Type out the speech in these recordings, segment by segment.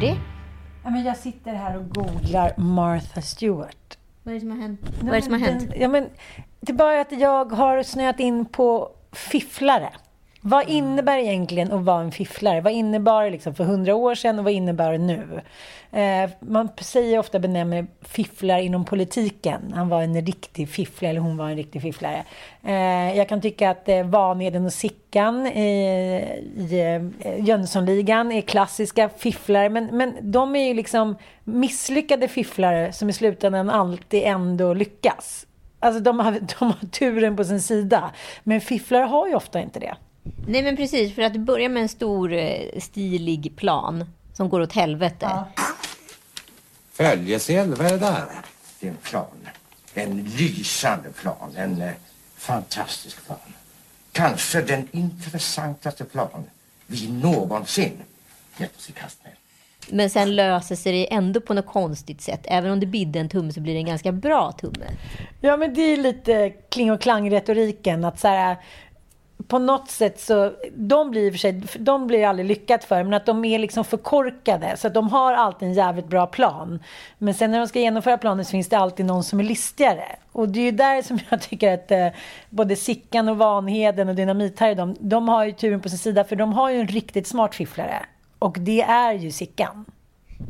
Det? Ja, men jag sitter här och googlar Martha Stewart. Vad är det som har hänt? Vad är det som har hänt? Ja, men, det är bara att jag har snöat in på fifflare. Vad innebär egentligen att vara en fifflare? Vad innebar det liksom för hundra år sedan och vad innebär det nu? Eh, man säger ofta benämner fifflare inom politiken. Han var en riktig fifflare, eller hon var en riktig fifflare. Eh, jag kan tycka att eh, Vanheden och Sickan i, i eh, Jönssonligan är klassiska fifflare. Men, men de är ju liksom misslyckade fifflare som i slutändan alltid ändå lyckas. Alltså de har, de har turen på sin sida. Men fifflare har ju ofta inte det. Nej men precis, för att börja med en stor eh, stilig plan som går åt helvete. Följeseld, vad är det där? Det är en plan. En lysande plan. En eh, fantastisk plan. Kanske den intressantaste plan vi någonsin gett oss i kast med. Men sen löser sig det ändå på något konstigt sätt. Även om det bidde en tumme så blir det en ganska bra tumme. Ja, men det är lite kling och klang-retoriken. Att så här, på något sätt så, de blir i och för sig, de blir aldrig lyckat för, men att de är liksom för korkade. Så att de har alltid en jävligt bra plan. Men sen när de ska genomföra planen så finns det alltid någon som är listigare. Och det är ju där som jag tycker att eh, både Sickan och Vanheden och Dynamit-Harry, de, de har ju turen på sin sida, för de har ju en riktigt smart fifflare. Och det är ju Sickan.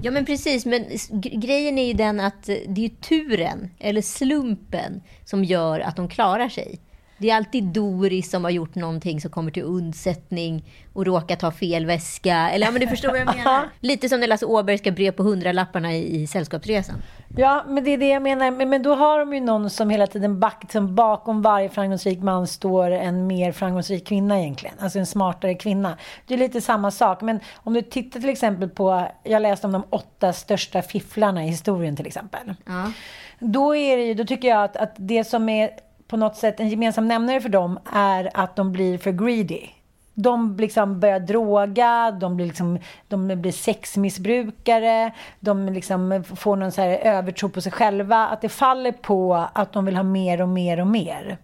Ja men precis, men grejen är ju den att eh, det är turen, eller slumpen, som gör att de klarar sig. Det är alltid Doris som har gjort någonting som kommer till undsättning och råkar ta fel väska. Eller ja, men du förstår vad jag menar. Lite som när Lasse Åberg ska bre på hundralapparna i, i Sällskapsresan. Ja, men det är det jag menar. Men, men då har de ju någon som hela tiden back, som bakom varje framgångsrik man står en mer framgångsrik kvinna egentligen. Alltså en smartare kvinna. Det är lite samma sak. Men om du tittar till exempel på, jag läste om de åtta största fifflarna i historien till exempel. Ja. Då, är det, ju- då tycker jag att, att det som är på något sätt en gemensam nämnare för dem är att de blir för greedy. De liksom börjar droga, de blir, liksom, de blir sexmissbrukare, de liksom får någon så här övertro på sig själva. Att det faller på att de vill ha mer och mer och mer.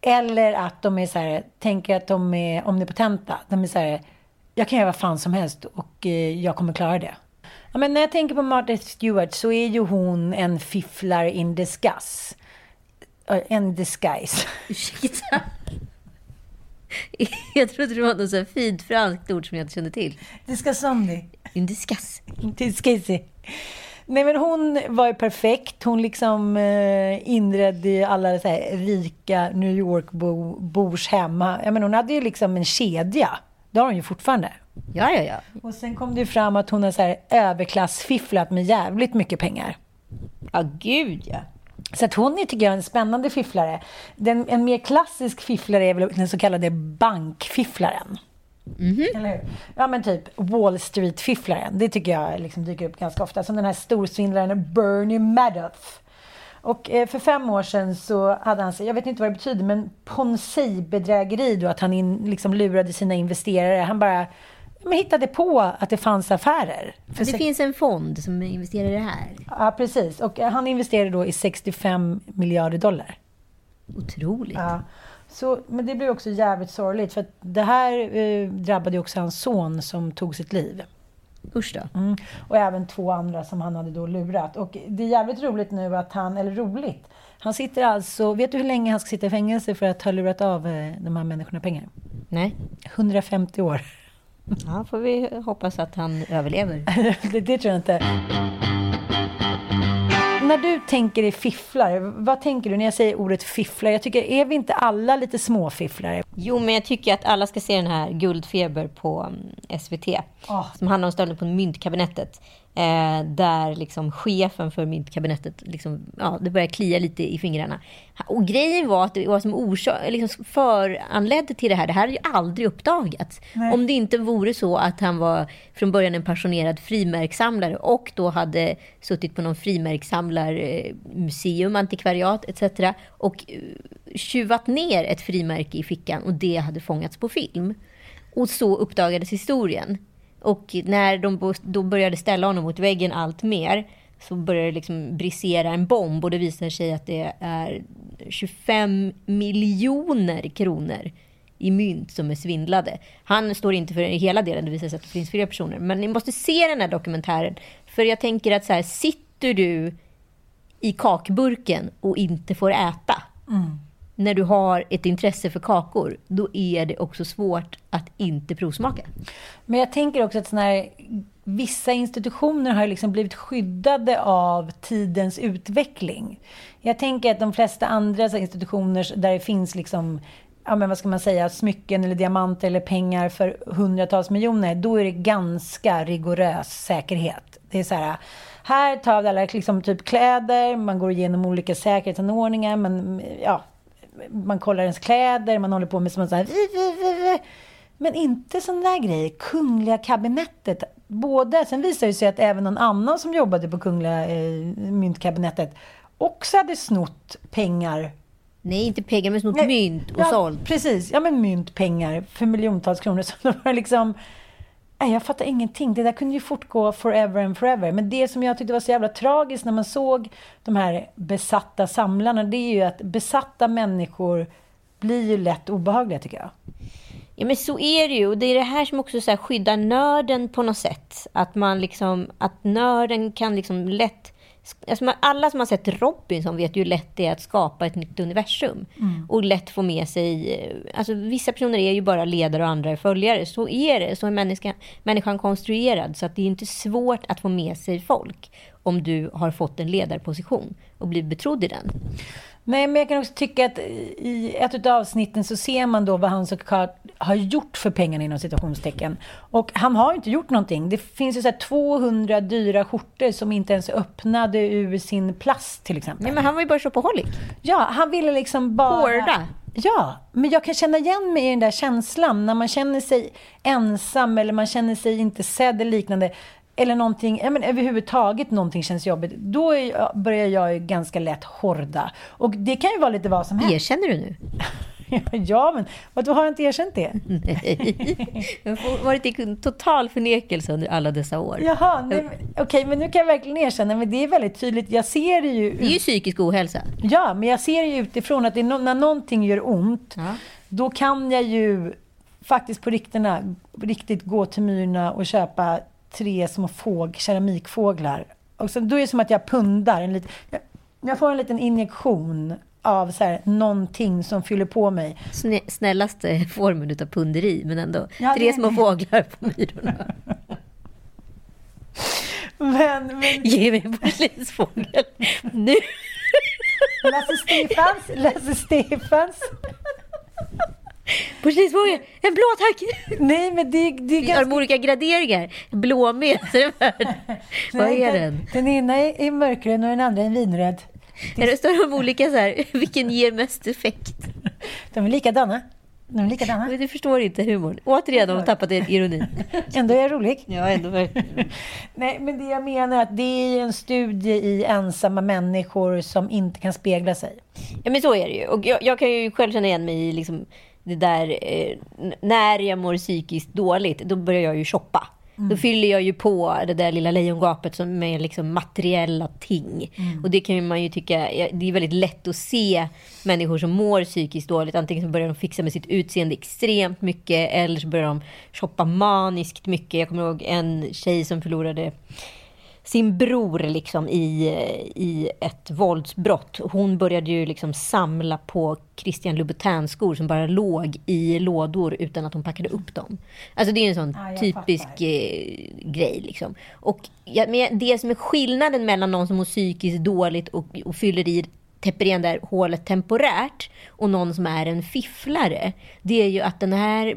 Eller att de är så här, tänker att de är omnipotenta. De är så här, jag kan göra vad fan som helst och eh, jag kommer klara det. Ja, men när jag tänker på Martha Stewart så är ju hon en fifflare in disguise. Eh, En disguise. Ursäkta? Jag trodde det var något så fint franskt ord som jag inte kände till. Disgusandi. En discuss. Nej men hon var ju perfekt. Hon liksom eh, inredde alla så här rika New York-bors hemma. Jag menar, hon hade ju liksom en kedja. Det har hon ju fortfarande. Ja, ja, ja. Och sen kom det ju fram att hon har så här överklassfifflat med jävligt mycket pengar. Ja, gud ja. Så att hon är, tycker jag, en spännande fifflare. Den, en mer klassisk fifflare är väl den så kallade bankfifflaren. Hur? Ja, men typ Wall Street-fifflaren. Det tycker jag liksom dyker upp ganska ofta. Som den här storsvindlaren Bernie Madoff. Och eh, för fem år sedan så hade han, jag vet inte vad det betyder, men Ponzi-bedrägeri då, att han in, liksom lurade sina investerare. Han bara men hittade på att det fanns affärer. För det finns en fond som investerar i det här. Ja, precis. Och eh, han investerade då i 65 miljarder dollar. Otroligt. Ja. Så, men det blev också jävligt sorgligt för det här eh, drabbade också hans son som tog sitt liv. Usch då. Mm. Och även två andra som han hade då lurat. Och det är jävligt roligt nu att han, eller roligt, han sitter alltså, vet du hur länge han ska sitta i fängelse för att ha lurat av eh, de här människorna pengar? Nej. 150 år. Ja, får vi hoppas att han överlever. det, det tror jag inte. När du tänker i fifflare, vad tänker du när jag säger ordet fifflare? Jag tycker, är vi inte alla lite småfifflare? Jo, men jag tycker att alla ska se den här Guldfeber på mm, SVT. Oh. Som handlar om stölden på myntkabinettet. Eh, där liksom chefen för myntkabinettet, liksom, ja, det börjar klia lite i fingrarna. Och grejen var att det var som orsak, liksom föranledde till det här. Det här hade ju aldrig uppdagats. Nej. Om det inte vore så att han var från början en passionerad frimärkssamlare och då hade suttit på någon frimärkssamlarmuseum, antikvariat etc. Och eh, tjuvat ner ett frimärke i fickan och det hade fångats på film. Och så uppdagades historien. Och när de då började ställa honom mot väggen allt mer så började det liksom brisera en bomb och det visar sig att det är 25 miljoner kronor i mynt som är svindlade. Han står inte för hela delen, det visar sig att det finns fler personer. Men ni måste se den här dokumentären. För jag tänker att så här, sitter du i kakburken och inte får äta, mm när du har ett intresse för kakor, då är det också svårt att inte provsmaka. Men jag tänker också att här, vissa institutioner har liksom blivit skyddade av tidens utveckling. Jag tänker att de flesta andra institutioner där det finns liksom ja, men vad ska man säga, smycken eller diamanter eller pengar för hundratals miljoner, då är det ganska rigorös säkerhet. Det är så här, här tar vi alla liksom typ kläder, man går igenom olika säkerhetsanordningar, men ja, man kollar ens kläder, man håller på med sånt här... Men inte sån där grej. Kungliga kabinettet. Både, sen visade det sig att även någon annan som jobbade på Kungliga eh, myntkabinettet också hade snott pengar. Nej, inte pengar, men snott mynt och ja, sålt. Precis, ja men mynt, pengar för miljontals kronor. Så de var liksom Nej, jag fattar ingenting. Det där kunde ju fortgå forever and forever. Men det som jag tyckte var så jävla tragiskt när man såg de här besatta samlarna, det är ju att besatta människor blir ju lätt obehagliga, tycker jag. Ja, men så är det ju. Och det är det här som också så här skyddar nörden på något sätt. Att man liksom, att nörden kan liksom lätt Alltså alla som har sett Robinson vet ju hur lätt det är att skapa ett nytt universum. Mm. Och lätt få med sig... Eh, alltså vissa personer är ju bara ledare och andra är följare. Så är det. Så är människan, människan konstruerad. Så att det är inte svårt att få med sig folk om du har fått en ledarposition och blivit betrodd i den. Nej, men jag kan också tycka att i ett av avsnitten så ser man då vad han såklart har gjort för pengarna inom citationstecken. Och han har inte gjort någonting. Det finns ju så 200 dyra skjortor som inte ens öppnade ur sin plast till exempel. Nej, men han var ju bara shopaholic. Ja, han ville liksom bara... Hårda. Ja, men jag kan känna igen mig i den där känslan när man känner sig ensam eller man känner sig inte sedd eller liknande eller någonting, ja, men överhuvudtaget någonting känns jobbigt, då är, börjar jag ganska lätt horda. Och det kan ju vara lite vad som helst. Erkänner du nu? ja, men vadå, har jag inte erkänt det? Nej, jag har varit i total förnekelse under alla dessa år. Jaha, okej, okay, men nu kan jag verkligen erkänna, men det är väldigt tydligt. Jag ser det ju... Det är ju psykisk ohälsa. Ja, men jag ser ju utifrån att det no när någonting gör ont, ja. då kan jag ju faktiskt på rikterna, riktigt gå till Myrna och köpa tre små fåg, keramikfåglar. Och så, då är det som att jag pundar. En lit, jag, jag får en liten injektion av så här, någonting som fyller på mig. Snä, snällaste formen av punderi, men ändå. Ja, tre det... små fåglar på myrorna. men, men... Ge mig en porslinsfågel. nu! Lasse Stefans, Lasse Stefans. Porslinsfågel! En blå tack! Nej, men det, det är ganska... De olika graderingar? Blå med, Vad är den? Den ena är mörkgrön och den andra är vinröd. Det står de olika så här, vilken ger mest effekt? De är likadana. De är likadana. Men du förstår inte humorn. Återigen har hon tappat ironin. Ändå är jag rolig. Ja, ändå verkligen. Nej, men det jag menar är att det är en studie i ensamma människor som inte kan spegla sig. Ja, men så är det ju. Och jag, jag kan ju själv känna igen mig i liksom det där... Eh, när jag mår psykiskt dåligt, då börjar jag ju shoppa. Då fyller jag ju på det där lilla lejongapet som med liksom materiella ting. Och det kan man ju tycka, det är väldigt lätt att se människor som mår psykiskt dåligt. Antingen så börjar de fixa med sitt utseende extremt mycket eller så börjar de shoppa maniskt mycket. Jag kommer ihåg en tjej som förlorade sin bror liksom i, i ett våldsbrott. Hon började ju liksom samla på Christian Louboutin-skor som bara låg i lådor utan att hon packade upp dem. Alltså det är en sån Ja, typisk fattar. eh, grej. Liksom. Och ja, men det som är skillnaden mellan någon som mår psykiskt dåligt och, och fyller i täpper igen det här hålet temporärt och någon som är en fifflare, det är ju att den här,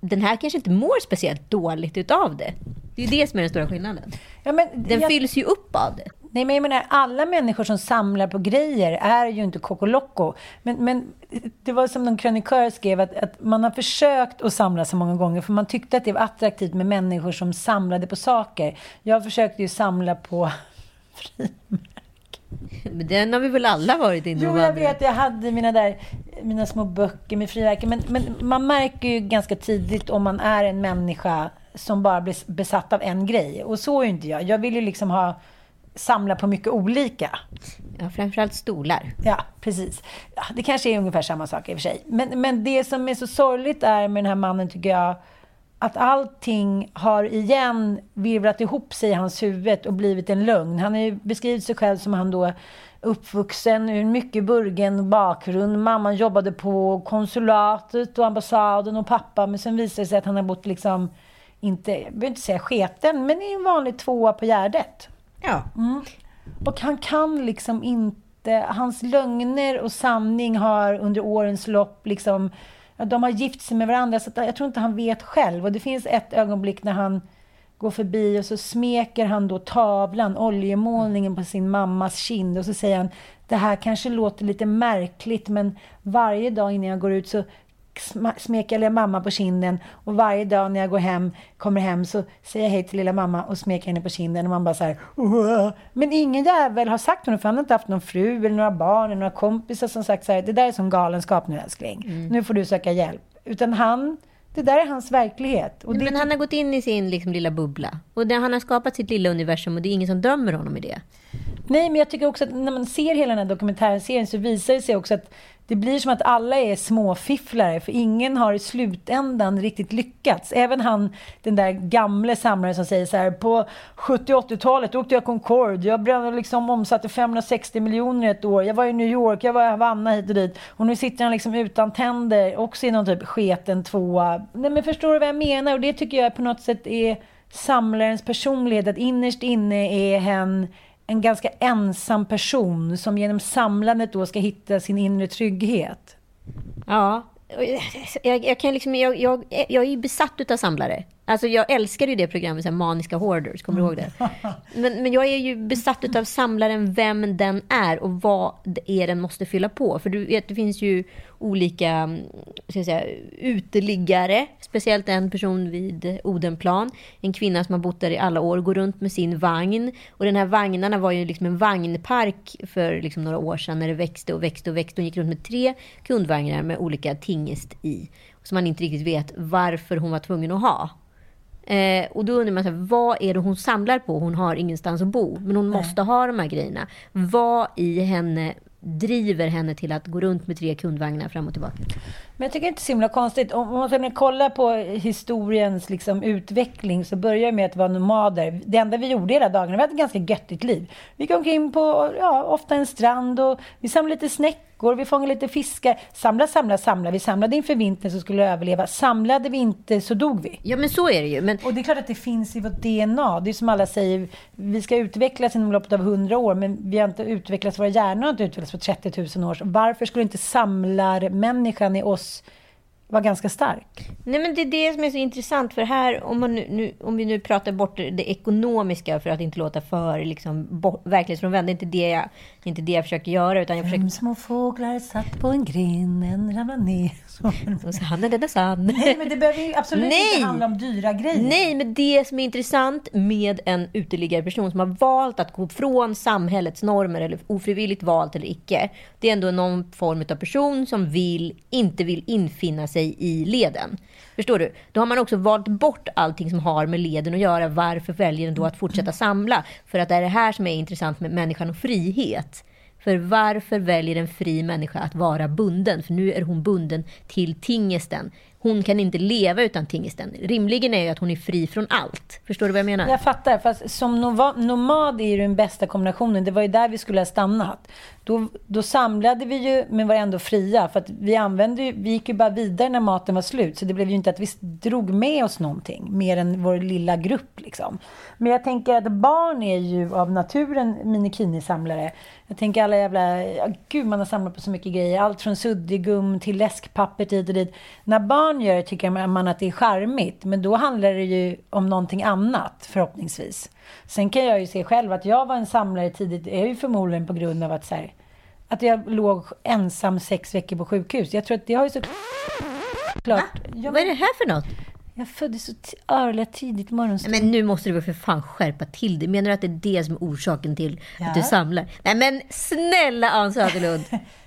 den här kanske inte mår speciellt dåligt utav det. Det är ju det som är den stora skillnaden. Ja, men Den jag- fylls ju upp av det. Nej, men jag menar, alla människor som samlar på grejer är ju inte kokoloko. Men, men det var som någon krönikör skrev, att, att man har försökt att samla så många gånger, för man tyckte att det var attraktivt med människor som samlade på saker. Jag försökte ju samla på Men den har vi väl alla varit inne Jo, jag vet. Jag hade mina, där, mina små böcker med frimärken. Men, men man märker ju ganska tidigt om man är en människa som bara blir besatt av en grej. Och så är ju inte jag. Jag vill ju liksom ha samla på mycket olika. Ja, framförallt stolar. Ja, precis. Ja, det kanske är ungefär samma sak i och för sig. Men, men det som är så sorgligt är med den här mannen, tycker jag, att allting har igen virvlat ihop sig i hans huvud och blivit en lögn. Han har ju beskrivit sig själv som han då uppvuxen ur en mycket burgen bakgrund. Mamman jobbade på konsulatet och ambassaden och pappa. Men sen visade det sig att han har bott liksom, inte, jag behöver inte säga sketen, men i en vanlig tvåa på Gärdet. Ja. Och han kan liksom inte... Hans lögner och sanning har under årens lopp liksom... De har gift sig med varandra, så jag tror inte han vet själv. Och det finns ett ögonblick när han går förbi och så smeker han då tavlan, oljemålningen på sin mammas kind och så säger han det här kanske låter lite märkligt men varje dag innan jag går ut så smeker jag lilla mamma på kinden och varje dag när jag går hem, kommer hem så säger jag hej till lilla mamma och smeker henne på kinden och man bara så här "Åh." Men ingen jävel har sagt honom för han har inte haft någon fru eller några barn eller några kompisar som sagt så här det där är som galenskap nu älskling. Nu får du söka hjälp. Utan han, det där är hans verklighet. Det, Men han har gått in i sin liksom, lilla bubbla. Och där han har skapat sitt lilla universum och det är ingen som dömer honom i det. Nej, men jag tycker också att när man ser hela den här dokumentärserien så visar det sig också att det blir som att alla är småfifflare, för ingen har i slutändan riktigt lyckats. Även han, den där gamle samlaren som säger så här, på 70 80-talet åkte jag Concorde, jag brände liksom omsatte 560 miljoner ett år, jag var i New York, jag var i Havanna hit och dit. Och nu sitter han liksom utan tänder, också i någon typ sketen tvåa. Nej, men förstår du vad jag menar? Och det tycker jag på något sätt är samlarens personlighet, att innerst inne är hen en ganska ensam person som genom samlandet då ska hitta sin inre trygghet. Ja. Jag, jag, kan liksom, jag, jag, jag är ju besatt utav samlare. Alltså jag älskar ju det programmet, så här, Maniska Hoarders, kommer du ihåg det? Men, men jag är ju besatt utav samlaren, vem den är och vad det är den måste fylla på. För du vet, det finns ju olika mm, ska jag säga, uteliggare, speciellt en person vid Odenplan, en kvinna som har bott där i alla år, går runt med sin vagn. Och den här vagnarna var ju liksom en vagnpark för liksom några år sedan när det växte och växte och växte. Hon gick runt med tre kundvagnar med olika tingest i. Som man inte riktigt vet varför hon var tvungen att ha. Eh, och då undrar man, så här, vad är det hon samlar på? Hon har ingenstans att bo, men hon måste ha de här grejerna. Vad i henne driver henne till att gå runt med tre kundvagnar fram och tillbaka? Men jag tycker inte det är så himla konstigt. Om man ska kolla på historiens liksom, utveckling så börjar det med att vara nomader. Det enda vi gjorde hela dagarna, vi hade ett ganska göttigt liv. Vi gick omkring på, ja, ofta en strand och vi samlade lite snäckor, vi fångade lite fiskar. Samla, samla, samla. Vi samlade inför vintern så skulle vi överleva. Samlade vi inte så dog vi. Ja, men så är det ju. Men Och det är klart att det finns i vårt DNA. Det är som alla säger, vi ska utvecklas inom loppet av 100 år, men vi har inte utvecklats, våra hjärnor har inte utvecklats på 30 000 år. Varför skulle inte samlarmänniskan i oss var ganska stark. Nej, men det är det som är så intressant. För här, om, man nu, nu, om vi nu pratar bort det ekonomiska för att inte låta för liksom, bort, verklighetsfrånvänd. Det är inte det, jag, inte det jag försöker göra. Utan jag försöker... Fem små fåglar satt på en gren, en ramlade ner. Så han är denna sann. Nej, men det behöver absolut Nej! inte handla om dyra grejer. Nej, men det som är intressant med en uteliggare person som har valt att gå från samhällets normer, eller ofrivilligt valt eller icke, det är ändå någon form av person som vill, inte vill infinna sig i leden. Förstår du? Då har man också valt bort allting som har med leden att göra. Varför väljer den då att fortsätta samla? För att det är det här som är intressant med människan och frihet. För varför väljer en fri människa att vara bunden? För nu är hon bunden till tingesten. Hon kan inte leva utan tingesten. Rimligen är ju att hon är fri från allt. Förstår du vad jag menar? Jag fattar, fast som nomad är ju den bästa kombinationen. Det var ju där vi skulle ha stannat. Då, då samlade vi ju, men var ändå fria. För att vi, använde ju, vi gick ju bara vidare när maten var slut. Så det blev ju inte att vi drog med oss någonting, mer än vår lilla grupp. Liksom. Men jag tänker att barn är ju av naturen minikinisamlare. Jag tänker alla jävla... Ja, gud, man har samlat på så mycket grejer. Allt från suddigum till läskpapper hit och dit. När barn gör det tycker man att det är charmigt. Men då handlar det ju om någonting annat, förhoppningsvis. Sen kan jag ju se själv att jag var en samlare tidigt. Det är ju förmodligen på grund av att, så här, att jag låg ensam sex veckor på sjukhus. Jag tror att det har ju så... Klart. Jag, Vad är det här för något? jag föddes så t- örliga tidigt morgonstund. Men nu måste du väl för fan skärpa till dig. Menar du att det är det som är orsaken till Ja. att du samlar? Nej men snälla Ann Söderlund.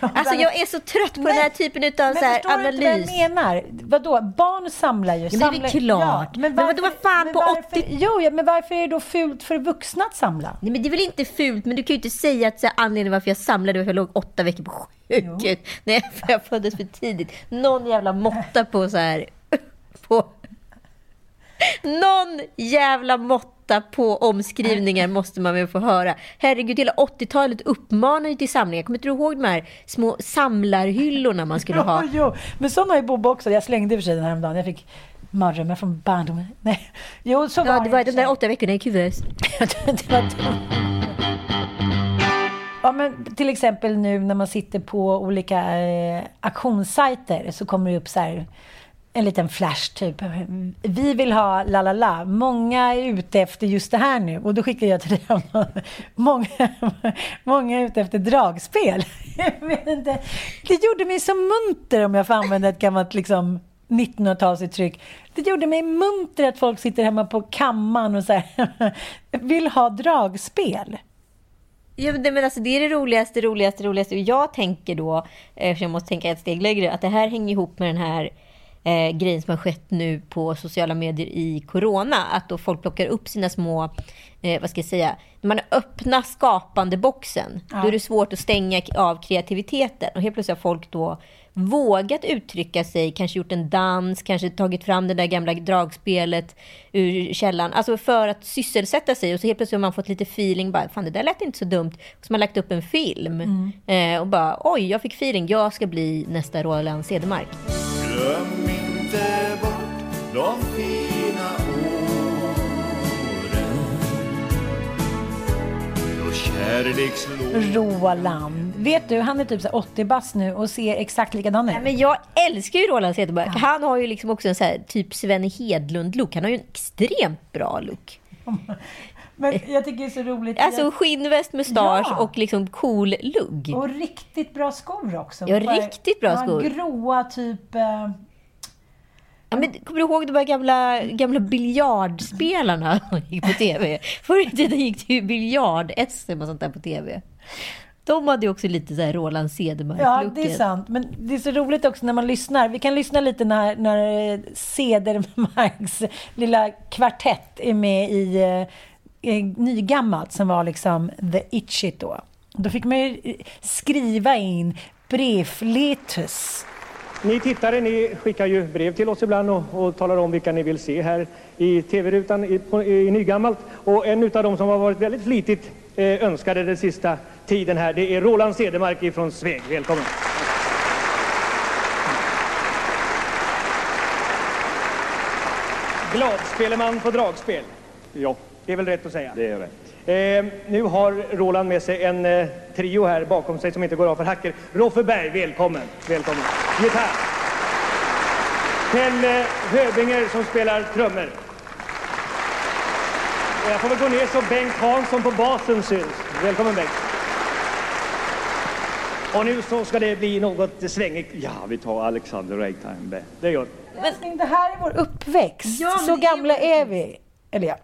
Alltså jag är så trött på den här typen av men så här förstår du inte vad analys. jag menar? Vadå? Barn samlar ju. men det är väl klart. Men vadå, vad fan, men på varför, 80 Jo, ja, men varför är det då fult för vuxna att samla? Nej men det är väl inte fult, men du kan ju inte säga att så här, anledningen varför jag samlade var för att jag låg åtta veckor på sjukhus. Nej, för jag föddes för tidigt. Någon jävla måtta på så här... På, någon jävla måtta på omskrivningar måste man väl få höra. Herregud, hela 80-talet uppmanar ju till samlingar. Kommer inte du ihåg de här små samlarhyllorna man skulle ha? Jo, jo. Men sån har ju Bob också. Jag slängde i och för sig den häromdagen. Jag fick mardrömmar från barndomen. Nej. Jo, så var Ja, det var de där åtta veckorna i kuvös. det var Ja, men till exempel nu när man sitter på olika eh, auktionssajter så kommer det upp så här en liten flash typ. Vi vill ha la la la. Många är ute efter just det här nu. Och då skickar jag till dig. Många, många är ute efter dragspel. Inte. Det gjorde mig så munter om jag får använda ett gammalt liksom 1900-talsuttryck. Det gjorde mig munter att folk sitter hemma på kammaren och så här, vill ha dragspel. Ja, men det, men alltså, det är det roligaste, roligaste, roligaste. Jag tänker då, eftersom jag måste tänka ett steg längre, att det här hänger ihop med den här eh, grejen som har skett nu på sociala medier i corona. Att då folk plockar upp sina små, eh, vad ska jag säga, när man öppnar skapande boxen, då är det svårt att stänga av kreativiteten. Och helt plötsligt har folk då vågat uttrycka sig, kanske gjort en dans, kanske tagit fram det där gamla dragspelet ur källan. Alltså för att sysselsätta sig. Och så helt plötsligt har man fått lite feeling. Bara, Fan, det där lät inte så dumt. Och så har man lagt upp en film. Eh, och bara, oj, jag fick feeling. Jag ska bli nästa Roland Cedermark. De fina åren Då kärlek slår Roland. Vet du, han är typ så här 80 bast nu och ser exakt likadan ut. Nej, men jag älskar ju Roland Cedermark. Han har ju liksom också en så här, typ Sven Hedlund-look. Han har ju en extremt bra look. Men jag tycker det är så roligt. Alltså skinnväst, mustasch Ja. och liksom cool lugg. Och riktigt bra skor också. Ja, Bara- riktigt bra ja, skor. Gråa typ... Ja, men, kommer du ihåg de här gamla, gamla biljardspelarna som gick på tv? Förr i tiden gick det ju biljard-SM och sånt där på tv. De hade ju också lite så här Roland Cedermark-looken. det är sant. Men det är så roligt också när man lyssnar. Vi kan lyssna lite när, när Cedermarks lilla kvartett är med i eh, Nygammalt som var liksom The Itchit då. Då fick man ju skriva in brevletus. Ni tittare ni skickar ju brev till oss ibland och, och talar om vilka ni vill se här i tv-rutan i, i Nygammalt. Och en utav dem som har varit väldigt flitigt eh, önskade den sista tiden här, det är Roland Cedermark ifrån Sveg. Välkommen! Gladspeleman på dragspel. Ja, det är väl rätt att säga. Det är rätt. Eh, nu har Roland med sig en eh, trio här bakom sig som inte går av för hacker. Roffe Berg, välkommen. Välkommen. Gitarr. Pelle Höbinger som spelar trummor. Och jag får väl gå ner så Bengt Hansson på basen syns. Välkommen Bengt. Och nu så ska det bli något svängigt. Ja, vi tar Alexander Ragtime. Det gör vi. Det här är vår uppväxt. Ja, så gamla är vi. Eller ja.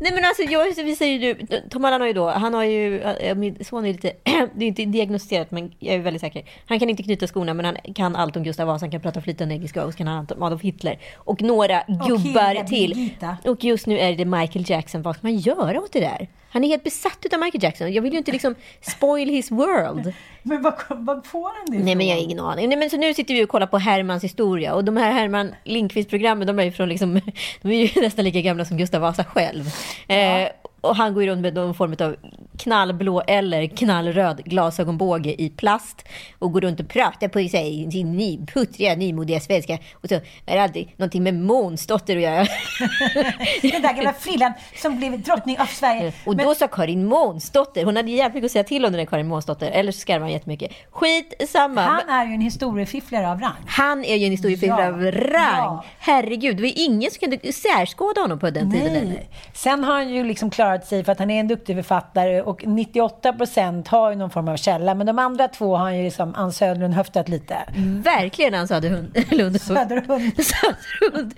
Nej men alltså, jag visar ju nu, Tom Allan har ju då, han har ju, äh, min son är ju lite, det är inte diagnostiserat men jag är väldigt säker. Han kan inte knyta skorna men han kan allt om Gustav Vasa, han kan prata flytande engelska och så kan han allt om Adolf Hitler. Och några gubbar Hilda till. Birgitta. Och just nu är det Michael Jackson, vad ska man göra åt det där? Han är helt besatt av Michael Jackson. Jag vill ju inte liksom spoil his world. Men vad, vad får han det Nej, men jag har ifrån? ingen aning. Nej, men så nu sitter vi och kollar på Hermans historia. Och de här Herman Lindqvist-programmen, de är ju från liksom, de är ju nästan lika gamla som Gustav Vasa själv. Eh, och han går ju runt med någon form av knallblå eller knallröd glasögonbåge i plast. Och går runt och pratar på sig, sin ny, puttriga, nymodiga svenska. Och så är det alltid någonting med Månsdotter att göra. Den där gamla frillan som blev drottning av Sverige. Och då sa Karin Månsdotter, hon hade jävligt mycket att säga till om den där Karin Månsdotter. Eller så skarvade han jättemycket. Skit samma. Han är ju en historiefifflare av rang. Han är ju en historiefilmare Ja, av rang. ja. Herregud, det var ingen som kunde särskåda honom på den tiden. eller? Sen har han ju liksom klarat sig för att han är en duktig författare och 98 procent har ju någon form av källa. Men de andra två har han ju liksom Ann Söderlund höftat lite. Verkligen Ann Söderhund. Lund. Söderhund. Söderhund.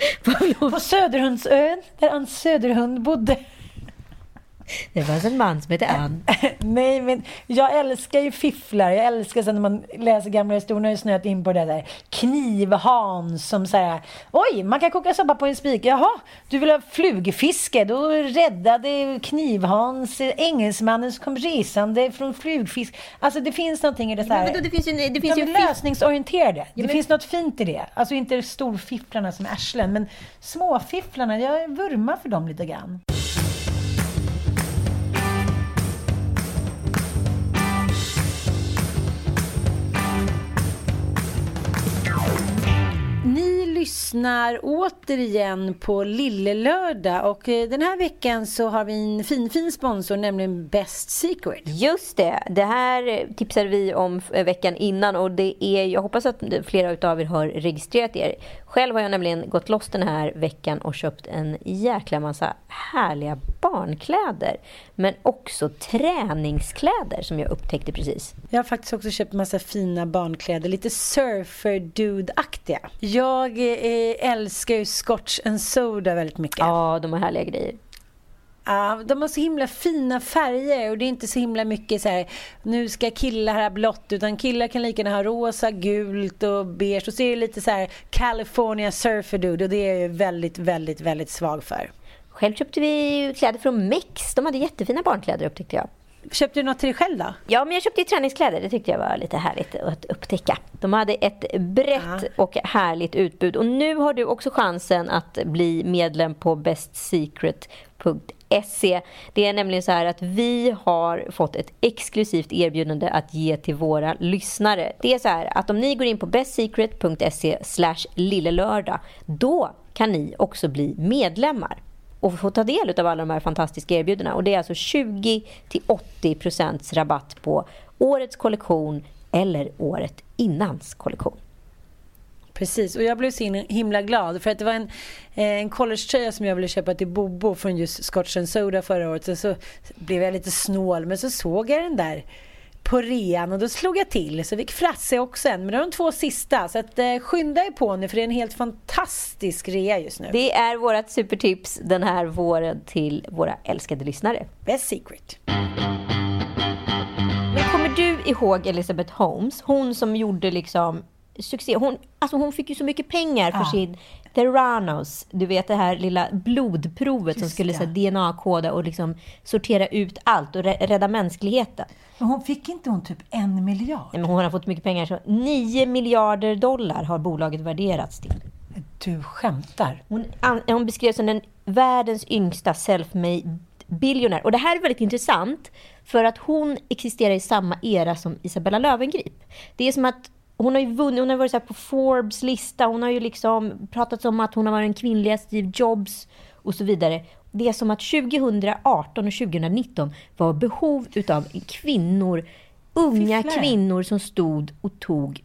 På Söderhundsön, där Ann Söderhund bodde. Det fanns en man som hette Ann. Nej, men jag älskar ju fifflare. Jag älskar sen när man läser gamla historier. Jag snöat in på det där. Knivhans som säger Oj, man kan koka soppa på en spik. Jaha, du vill ha flugfiske? Då räddade Knivhans engelsmannen som kom resande från flugfisk. Alltså det finns någonting i det så här. Men vadå, det finns ju, det finns de ju lösningsorienterade. det men- finns något fint i det. Alltså inte storfifflarna som arslen, men småfifflarna. Jag vurmar för dem lite grann. Ni lyssnar återigen på Lillelördag och eh, den här veckan så har vi en fin, fin sponsor, nämligen Best Secret. Just det, det här tipsade vi om f- veckan innan och det är, jag hoppas att flera av er har registrerat er. Själv har jag nämligen gått loss den här veckan och köpt en jäkla massa härliga barnkläder. Men också träningskläder som jag upptäckte precis. Jag har faktiskt också köpt massa fina barnkläder, lite surfer-dude-aktiga. Jag eh, älskar ju Scotch and Soda väldigt mycket. Ja, de har härliga grejer. Ja, de har så himla fina färger och det är inte så himla mycket så här nu ska killar ha blått utan killar kan lika gärna ha rosa, gult och beige och så är det lite så här California surfer dude och det är jag väldigt, väldigt, väldigt svag för. Själv köpte vi kläder från Mex. De hade jättefina barnkläder upptäckte jag. Köpte du något till dig själv då? Ja, men jag köpte ju träningskläder. Det tyckte jag var lite härligt att upptäcka. De hade ett brett Ja. och härligt utbud. Och nu har du också chansen att bli medlem på bestsecret.se. Det är nämligen så här att vi har fått ett exklusivt erbjudande att ge till våra lyssnare. Det är så här att om ni går in på bestsecret.se slash lillelördag, då kan ni också bli medlemmar och få ta del av alla de här fantastiska erbjudandena. Och det är alltså 20-80% rabatt på årets kollektion eller året innans kollektion. Precis, och jag blev så himla glad för att det var en, eh, en collegetröja som jag ville köpa till Bobo från just Scotch and Soda förra året. Så, så blev jag lite snål men så såg jag den där på rean och då slog jag till. Så fick Frasse också en, men det var de två sista. Så att, eh, skynda er på nu för det är en helt fantastisk rea just nu. Det är vårt supertips den här våren till våra älskade lyssnare. Best Secret. Men kommer du ihåg Elizabeth Holmes? Hon som gjorde liksom succé. Hon, alltså hon fick ju så mycket pengar för Ja. sin Theranos. Du vet det här lilla blodprovet som Just skulle så här DNA-koda och liksom sortera ut allt och rä- rädda mänskligheten. Men hon fick inte hon typ en miljard? Nej, men hon har fått mycket pengar. Så 9 miljarder dollar har bolaget värderats till. Du skämtar. Hon, hon beskrevs som den världens yngsta self-made biljonär. Och det här är väldigt intressant för att hon existerar i samma era som Isabella Löwengrip. Det är som att hon har ju vunnit, hon har varit så på Forbes lista, hon har ju liksom pratat om att hon har varit den kvinnliga Steve Jobs och så vidare. Det är som att 2018 och 2019 var behov utav kvinnor, unga Fifflare. kvinnor som stod och tog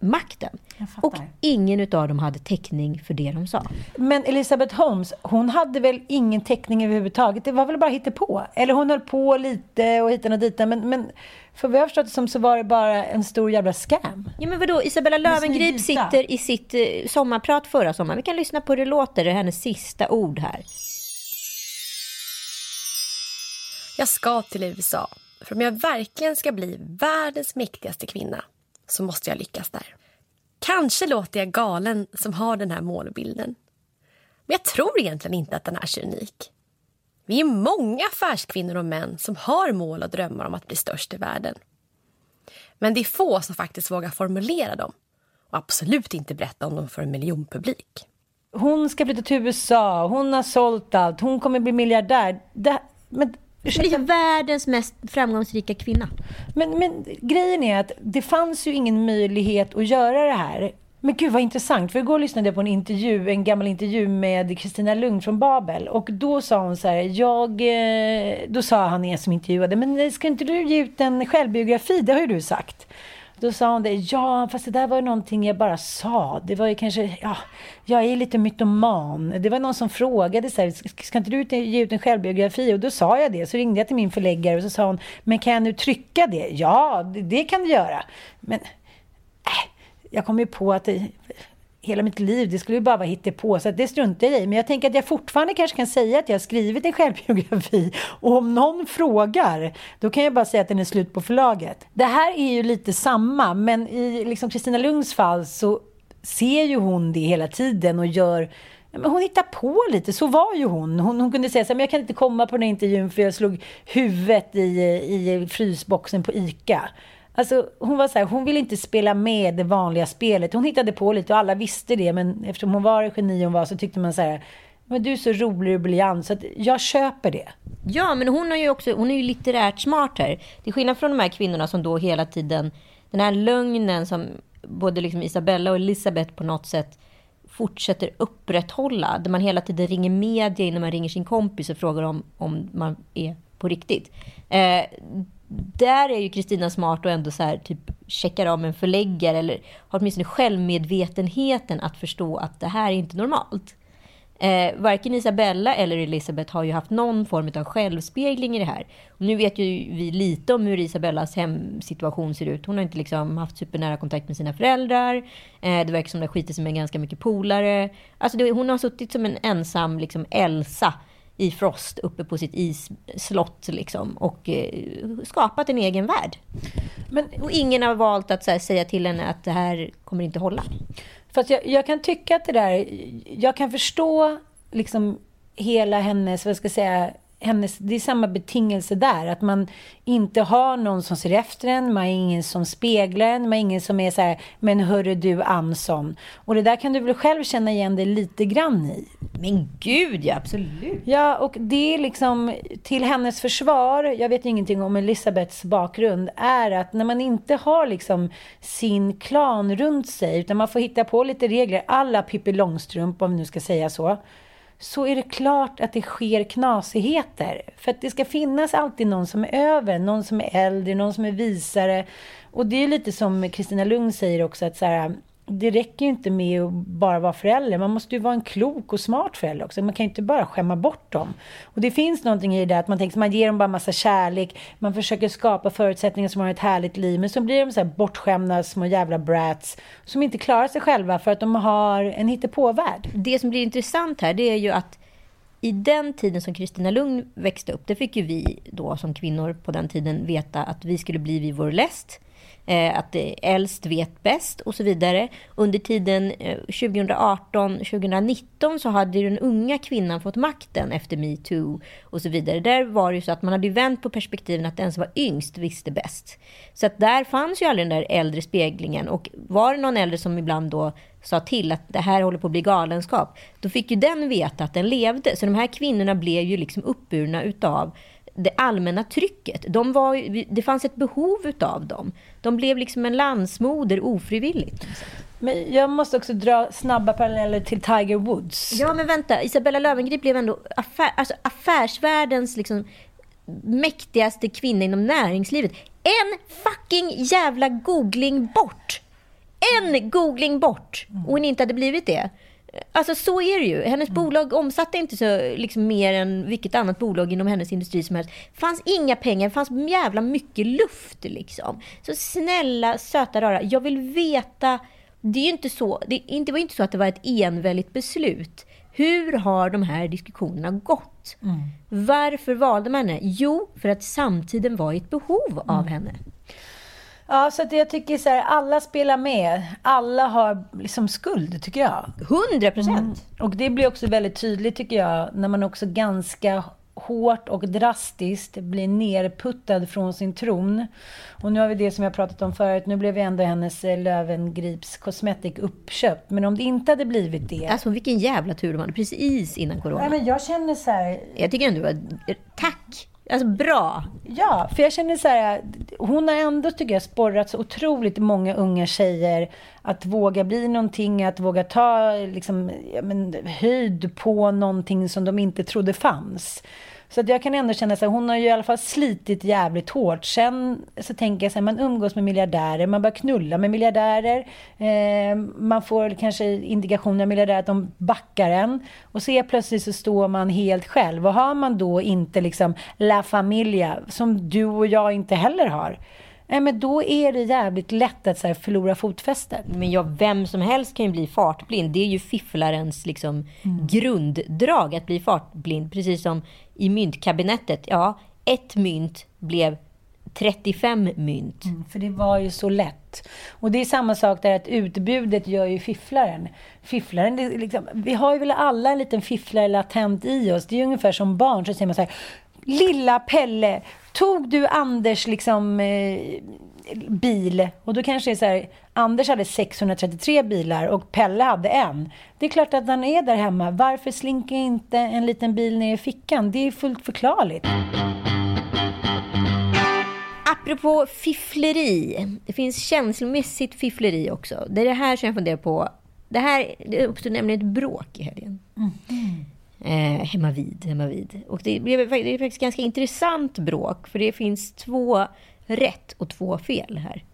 makten. Och ingen utav dem hade täckning för det de sa. Men Elizabeth Holmes, hon hade väl ingen täckning överhuvudtaget? Det var väl bara på Eller hon höll på lite och hitan och ditan. Men, men för vad jag har förstått det som så var det bara en stor jävla scam. Ja men vadå, Isabella Löwengrip sitter i sitt eh, sommarprat förra sommaren. Vi kan lyssna på hur det låter, det är hennes sista ord här. Jag ska till USA. För om jag verkligen ska bli världens mäktigaste kvinna så måste jag lyckas där. Kanske låter jag galen som har den här målbilden. Men jag tror egentligen inte att den är så unik. Vi är många affärskvinnor och män som har mål och drömmar om att bli störst i världen. Men det är få som faktiskt vågar formulera dem och absolut inte berätta om dem för en miljonpublik. Hon ska flytta till USA, hon har sålt allt, hon kommer bli miljardär. Det, men, bli liksom världens mest framgångsrika kvinna. men, men grejen är att det fanns ju ingen möjlighet att göra det här. Men gud vad intressant, för igår lyssnade jag på en intervju, en gammal intervju med Kristina Lund från Babel. Och då sa hon så här, jag, eh, då sa han en som intervjuade, men ska inte du ge ut en självbiografi? Det har ju du sagt. Då sa hon det, ja fast det där var ju någonting jag bara sa. Det var ju kanske, ja, jag är lite mytoman. Det var någon som frågade så här, ska inte du ge ut en självbiografi? Och då sa jag det. Så ringde jag till min förläggare och så sa hon, men kan jag nu trycka det? Ja, det, det kan du göra. Men äh, jag kom ju på att det, hela mitt liv, det skulle ju bara vara på så att det struntar jag i. Men jag tänker att jag fortfarande kanske kan säga att jag har skrivit en självbiografi. Och om någon frågar, då kan jag bara säga att den är slut på förlaget. Det här är ju lite samma, men i liksom Kristina Lunds fall så ser ju hon det hela tiden och gör men hon hittar på lite, så var ju hon. Hon, hon kunde säga så här, men jag kan inte komma på den här intervjun för jag slog huvudet i, i frysboxen på ICA. Alltså, hon var så här, hon ville inte spela med det vanliga spelet. Hon hittade på lite och alla visste det, men eftersom hon var det geni hon var så tyckte man så här, men du är så rolig och briljant så att jag köper det. Ja, men hon, har ju också, hon är ju litterärt smart här. Till skillnad från de här kvinnorna som då hela tiden, den här lögnen som både liksom Isabella och Elisabeth på något sätt fortsätter upprätthålla. Där man hela tiden ringer media innan man ringer sin kompis och frågar om, om man är på riktigt. Eh, där är ju Kristina smart och ändå så här, typ checkar av med en förläggare eller har åtminstone självmedvetenheten att förstå att det här är inte normalt. Eh, varken Isabella eller Elisabeth har ju haft någon form av självspegling i det här. Och nu vet ju vi lite om hur Isabellas hemsituation ser ut. Hon har inte liksom haft supernära kontakt med sina föräldrar. Eh, det verkar som det skiter sig med ganska mycket polare. Alltså det, hon har suttit som en ensam liksom Elsa i Frost uppe på sitt isslott liksom, och eh, skapat en egen värld. Men, och ingen har valt att här, säga till henne att det här kommer inte hålla. Fast jag, jag kan tycka att det där, jag kan förstå liksom hela hennes, vad ska jag säga, hennes, det är samma betingelse där. Att man inte har någon som ser efter en, man har ingen som speglar en, man har ingen som är så här, men hörru du Anson. Och det där kan du väl själv känna igen dig lite grann i? Men gud ja, absolut. Ja, och det är liksom till hennes försvar, jag vet ingenting om Elisabeths bakgrund, är att när man inte har liksom sin klan runt sig, utan man får hitta på lite regler, alla Pippi Långstrump, om vi nu ska säga så, så är det klart att det sker knasigheter. För att det ska finnas alltid någon som är över, någon som är äldre, någon som är visare. Och det är lite som Kristina Lund säger också, att så här, det räcker ju inte med att bara vara förälder. Man måste ju vara en klok och smart förälder också. Man kan ju inte bara skämma bort dem. Och det finns någonting i det att man tänker att man ger dem bara massa kärlek. Man försöker skapa förutsättningar som har ett härligt liv. Men så blir de så här bortskämda små jävla brats. Som inte klarar sig själva för att de har en hittepåvärld. Det som blir intressant här det är ju att i den tiden som Kristina Lugn växte upp, det fick ju vi då som kvinnor på den tiden veta att vi skulle bli vid vår läst Eh, att äldst vet bäst och så vidare. Under tiden eh, 2018-2019 så hade den unga kvinnan fått makten efter metoo och så vidare. Där var det ju så att man hade vänt på perspektiven att den som var yngst visste bäst. Så att där fanns ju aldrig den där äldre speglingen och var det någon äldre som ibland då sa till att det här håller på att bli galenskap, då fick ju den veta att den levde. Så de här kvinnorna blev ju liksom uppburna utav det allmänna trycket. De var, det fanns ett behov utav dem. De blev liksom en landsmoder ofrivilligt. Men jag måste också dra snabba paralleller till Tiger Woods. Ja, men vänta. Isabella Löwengrip blev ändå affär, alltså affärsvärldens liksom mäktigaste kvinna inom näringslivet. En fucking jävla googling bort! en googling bort och hon inte hade blivit det. Alltså så är det ju. Hennes bolag omsatte inte så liksom, mer än vilket annat bolag inom hennes industri som helst. Fanns inga pengar, det fanns jävla mycket luft liksom. Så snälla, söta rara, jag vill veta. Det är inte så, det, inte, var inte så att det var ett enväldigt beslut. Hur har de här diskussionerna gått? Varför valde man henne? Jo, för att samtiden var i ett behov av henne. Ja, så att jag tycker så här, alla spelar med. Alla har liksom skuld, tycker jag. 100 procent. Och det blir också väldigt tydligt, tycker jag, när man också ganska hårt och drastiskt blir nerputtad från sin tron. Och nu har vi det som jag pratat om förut, nu blev ju ändå hennes eh, Lövengrips Cosmetic uppköpt. Men om det inte hade blivit det... Alltså vilken jävla tur de hade precis innan corona. Nej, men jag känner så här, Jag tycker ändå att, tack! Alltså bra! Ja, för jag känner så här, hon har ändå tycker jag sporrat så otroligt många unga tjejer att våga bli någonting, att våga ta liksom, ja, men, höjd på någonting som de inte trodde fanns. Så att jag kan ändå känna så här, hon har ju i alla fall slitit jävligt hårt. Sen så tänker jag så här, man umgås med miljardärer, man börjar knulla med miljardärer. Eh, man får kanske indikationer av miljardärer att de backar en. Och så plötsligt så står man helt själv. Och har man då inte liksom La Familia, som du och jag inte heller har. Nej, men då är det jävligt lätt att så här, förlora fotfästet. Men ja, vem som helst kan ju bli fartblind. Det är ju fifflarens liksom, grunddrag att bli fartblind. Precis som i myntkabinettet. Ja, ett mynt blev 35 mynt. Mm, för det var ju så lätt. Och det är samma sak där att utbudet gör ju fifflaren. Fifflaren, det liksom, vi har ju väl alla en liten fifflare latent i oss. Det är ju ungefär som barn, så säger man så här. Lilla Pelle, tog du Anders liksom eh, bil? Och då kanske det är så här, Anders hade 633 bilar och Pelle hade en. Det är klart att han är där hemma. Varför slinker inte en liten bil ner i fickan? Det är fullt förklarligt. Apropå fiffleri. Det finns känslomässigt fiffleri också. Det är det här som jag funderar på. Det här det uppstod nämligen ett bråk i helgen. Eh, hemma vid, hemma vid. Och det, blev, det är faktiskt ganska intressant bråk. För det finns två rätt och två fel här.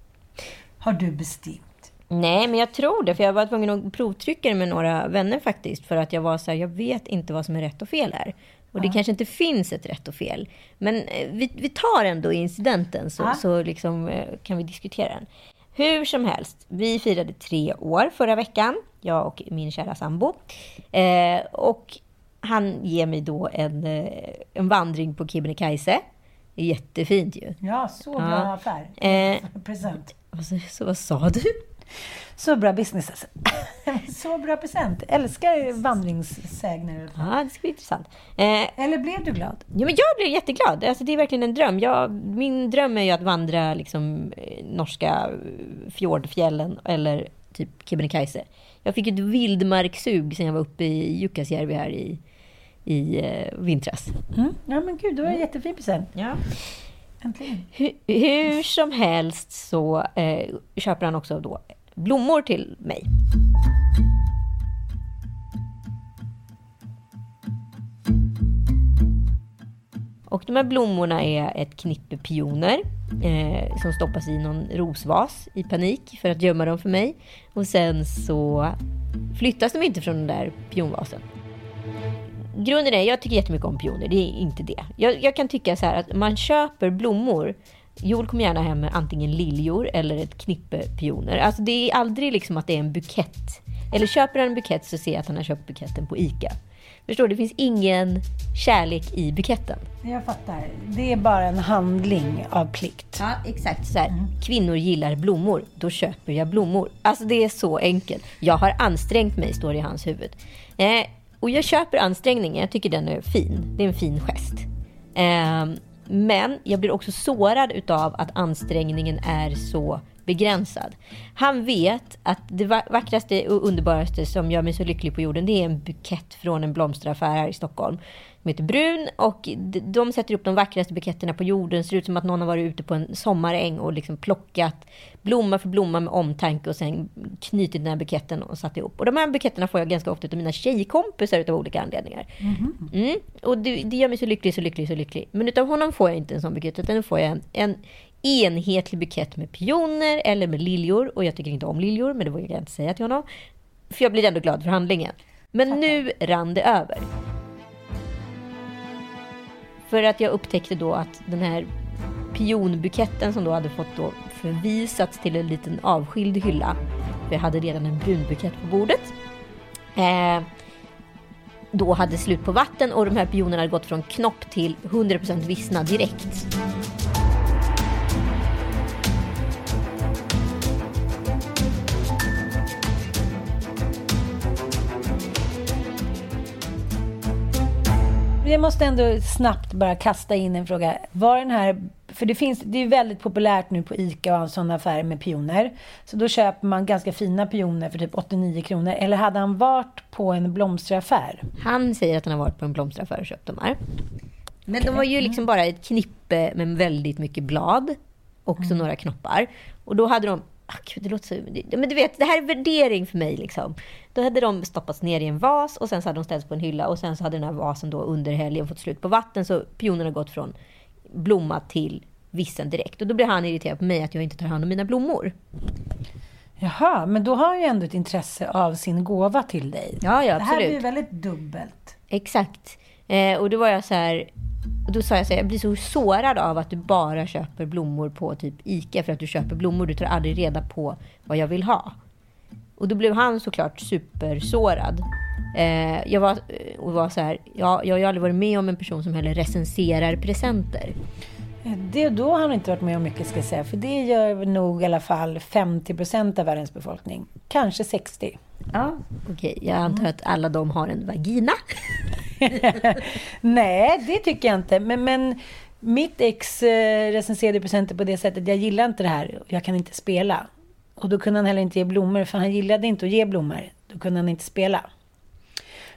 Har du bestämt? Nej, men jag tror det. För jag var tvungen att provtrycka det med några vänner faktiskt. För att jag var så här, jag vet inte vad som är rätt och fel här. Och det kanske inte finns ett rätt och fel. Men eh, vi, vi tar ändå incidenten så, Ja. så liksom, eh, kan vi diskutera den. Hur som helst, vi firade tre år förra veckan. Jag och min kära sambo. Eh, och han ger mig då en, eh, en vandring på Kebnekaise. Jättefint ju. Ja, så bra Ja. affär. Eh, Present. så, så, vad sa du? Så bra business alltså. Så bra present. Älskar vandringssägner. Ja, det ska bli intressant. Eh, Eller blev du glad? Ja, men jag blev jätteglad. Alltså, det är verkligen en dröm. Jag, min dröm är ju att vandra liksom, eh, norska fjordfjällen eller typ Kebnekaise. Jag fick ett vildmarkssug sen jag var uppe i Jukkasjärvi här i, i eh, vintras. Mm. Ja men gud, det var en jättefin present. Ja. Äntligen. Hur, hur som helst så eh, köper han också då blommor till mig. Och de här blommorna är ett knippe pioner eh, som stoppas i någon rosvas i panik för att gömma dem för mig. Och sen så flyttas de inte från den där pionvasen. Grunden är, jag tycker jättemycket om pioner, det är inte det. Jag, jag kan tycka så här att man köper blommor Joel kommer gärna hem med antingen liljor eller ett knippe pioner. Alltså det är aldrig liksom att det är en bukett. Eller köper han en bukett så ser jag att han har köpt buketten på ICA. Förstår du? Det finns ingen kärlek i buketten. Jag fattar. Det är bara en handling av plikt. Ja, exakt. Så här, Kvinnor gillar blommor, då köper jag blommor. Alltså det är så enkelt. Jag har ansträngt mig, står det i hans huvud. Eh, och jag köper ansträngningen, jag tycker den är fin. Det är en fin gest. Eh, men jag blir också sårad utav att ansträngningen är så begränsad. Han vet att det vackraste och underbaraste som gör mig så lycklig på jorden, det är en bukett från en blomsteraffär här i Stockholm. Som heter Brun och de sätter upp de vackraste buketterna på jorden. Det ser ut som att någon har varit ute på en sommaräng och liksom plockat blomma för blomma med omtanke och sen knutit den här buketten och satt ihop. Och de här buketterna får jag ganska ofta av mina tjejkompisar utav olika anledningar. Mm. Och det, det gör mig så lycklig, så lycklig, så lycklig. Men utav honom får jag inte en sån bukett, utan får jag en, en enhetlig bukett med pioner eller med liljor. Och jag tycker inte om liljor, men det vågar jag inte säga till honom. För jag blir ändå glad för handlingen. Men nu rann det över. För att jag upptäckte då att den här pionbuketten som då hade fått då förvisats till en liten avskild hylla. För jag hade redan en brunbukett på bordet. Eh, då hade slut på vatten och de här pionerna hade gått från knopp till 100% vissna direkt. Jag måste ändå snabbt bara kasta in en fråga. Var den här, för det, finns, det är väldigt populärt nu på ICA och sådana affärer med pioner. Så då köper man ganska fina pioner för typ 89 kronor. Eller hade han varit på en blomsteraffär? Han säger att han har varit på en blomsteraffär och köpt de här. Men de var ju liksom bara ett knippe med väldigt mycket blad. Och så några knoppar. Och då hade de Ah, Gud, det låter så... Men du vet, det här är värdering för mig. Liksom. Då hade de stoppats ner i en vas och sen så hade de ställts på en hylla och sen så hade den här vasen då under helgen fått slut på vatten så pionerna gått från blomma till vissen direkt. Och då blir han irriterad på mig att jag inte tar hand om mina blommor. Jaha, men då har han ju ändå ett intresse av sin gåva till dig. Ja, ja, Det här absolut. blir väldigt dubbelt. Exakt. Eh, och då var jag så här... och Då sa jag så här, jag blir så sårad av att du bara köper blommor på typ ICA för att du köper blommor. Du tar aldrig reda på vad jag vill ha. Och då blev han såklart supersårad. Eh, jag var, och var så här, ja, jag har aldrig varit med om en person som heller recenserar presenter. Det, då har han inte varit med om mycket ska jag säga. För det gör nog i alla fall 50% av världens befolkning. Kanske 60. Ja. Okej, jag antar att alla de har en vagina. Nej, det tycker jag inte. Men, men mitt ex eh, recenserade presenter på det sättet. Jag gillar inte det här. Jag kan inte spela. Och då kunde han heller inte ge blommor. För han gillade inte att ge blommor. Då kunde han inte spela.